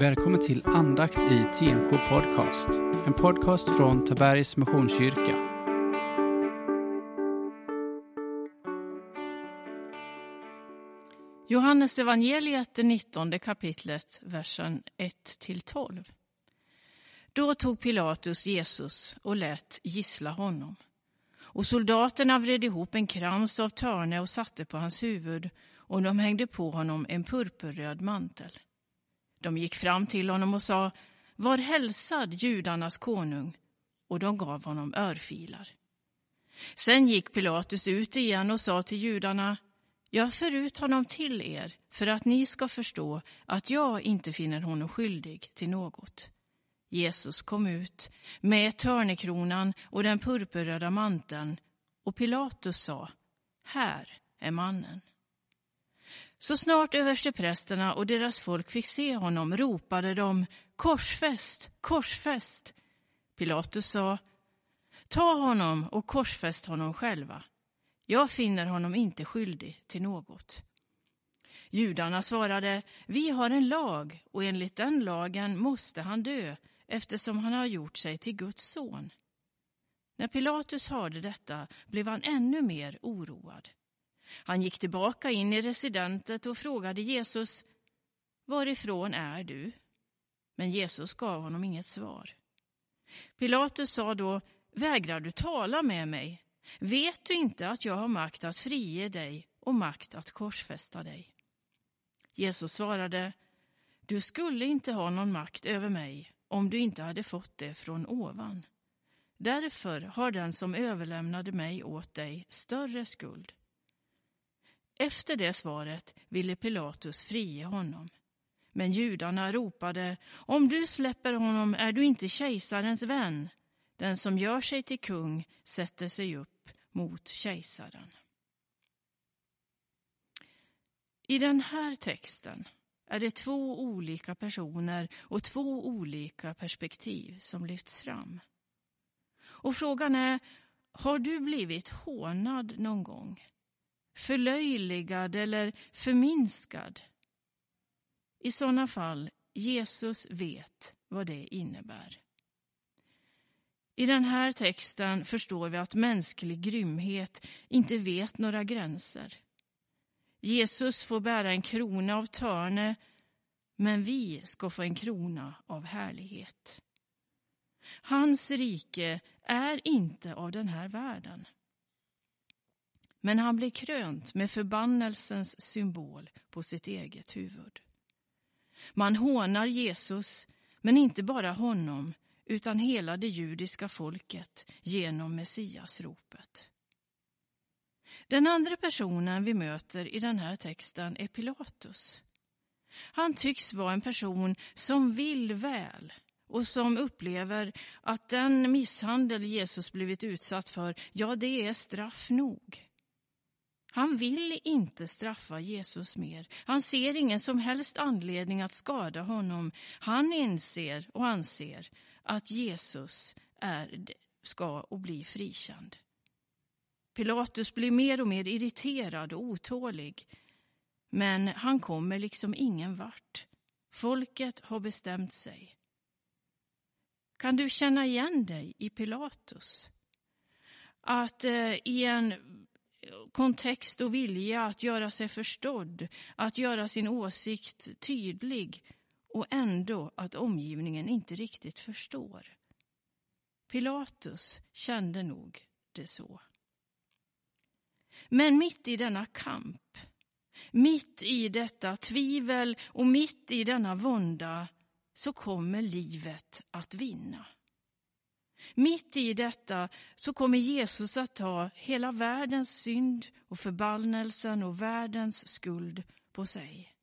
Välkommen till andakt i TNK Podcast. En podcast från Tabergs Missionskyrka. Johannes evangeliet, det 19 kapitlet, versen 1-12. Då tog Pilatus Jesus och lät gissla honom. Och soldaterna vred ihop en krans av törne och satte på hans huvud och de hängde på honom en purpurröd mantel. De gick fram till honom och sa, var hälsad judarnas konung, och de gav honom örfilar. Sen gick Pilatus ut igen och sa till judarna, jag för ut honom till er för att ni ska förstå att jag inte finner honom skyldig till något. Jesus kom ut med törnekronan och den purpurröda manteln och Pilatus sa, här är mannen. Så snart översteprästerna och deras folk fick se honom ropade de korsfäst, korsfäst. Pilatus sa, ta honom och korsfäst honom själva. Jag finner honom inte skyldig till något. Judarna svarade, vi har en lag och enligt den lagen måste han dö eftersom han har gjort sig till Guds son. När Pilatus hörde detta blev han ännu mer oroad. Han gick tillbaka in i residentet och frågade Jesus, varifrån är du? Men Jesus gav honom inget svar. Pilatus sa då, vägrar du tala med mig? Vet du inte att jag har makt att frige dig och makt att korsfästa dig? Jesus svarade, du skulle inte ha någon makt över mig om du inte hade fått det från ovan. Därför har den som överlämnade mig åt dig större skuld. Efter det svaret ville Pilatus frige honom. Men judarna ropade, om du släpper honom är du inte kejsarens vän. Den som gör sig till kung sätter sig upp mot kejsaren. I den här texten är det två olika personer och två olika perspektiv som lyfts fram. Och frågan är, har du blivit hånad någon gång? Förlöjligad eller förminskad? I sådana fall, Jesus vet vad det innebär. I den här texten förstår vi att mänsklig grymhet inte vet några gränser. Jesus får bära en krona av törne, men vi ska få en krona av härlighet. Hans rike är inte av den här världen. Men han blir krönt med förbannelsens symbol på sitt eget huvud. Man hånar Jesus, men inte bara honom, utan hela det judiska folket genom Messiasropet. Den andra personen vi möter i den här texten är Pilatus. Han tycks vara en person som vill väl och som upplever att den misshandel Jesus blivit utsatt för, ja det är straff nog. Han vill inte straffa Jesus mer. Han ser ingen som helst anledning att skada honom. Han inser och anser att Jesus är, ska och bli frikänd. Pilatus blir mer och mer irriterad och otålig. Men han kommer liksom ingen vart. Folket har bestämt sig. Kan du känna igen dig i Pilatus? Att eh, i en kontext och vilja att göra sig förstådd, att göra sin åsikt tydlig och ändå att omgivningen inte riktigt förstår. Pilatus kände nog det så. Men mitt i denna kamp, mitt i detta tvivel och mitt i denna vånda så kommer livet att vinna. Mitt i detta så kommer Jesus att ta hela världens synd och förbannelsen och världens skuld på sig.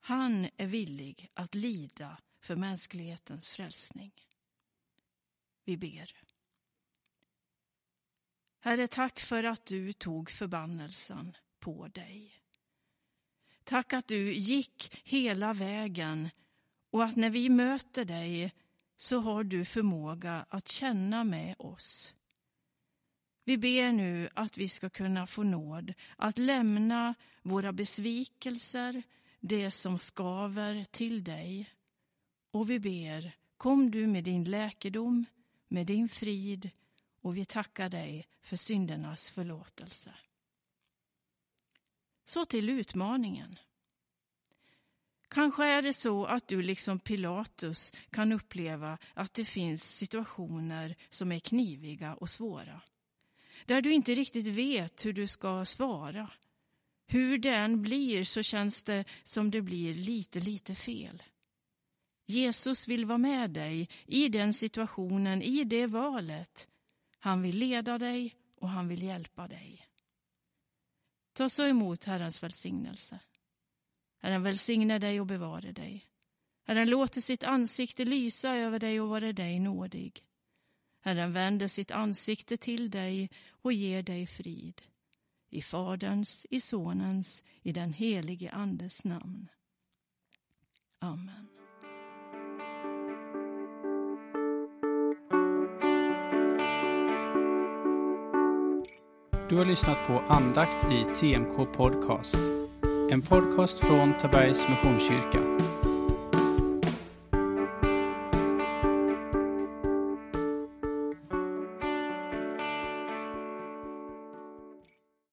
Han är villig att lida för mänsklighetens frälsning. Vi ber. Herre, tack för att du tog förbannelsen på dig. Tack att du gick hela vägen och att när vi möter dig så har du förmåga att känna med oss. Vi ber nu att vi ska kunna få nåd att lämna våra besvikelser, det som skaver till dig och vi ber, kom du med din läkedom, med din frid och vi tackar dig för syndernas förlåtelse. Så till utmaningen. Kanske är det så att du liksom Pilatus kan uppleva att det finns situationer som är kniviga och svåra. Där du inte riktigt vet hur du ska svara. Hur det än blir så känns det som det blir lite, lite fel. Jesus vill vara med dig i den situationen, i det valet. Han vill leda dig och han vill hjälpa dig. Ta så emot Herrens välsignelse. Herren välsigne dig och bevare dig. Herren låter sitt ansikte lysa över dig och vara dig nådig. Herren vänder sitt ansikte till dig och ger dig frid. I Faderns, i Sonens, i den helige Andes namn. Amen. Du har lyssnat på andakt i TMK Podcast. En podcast från Tabergs Missionskyrka.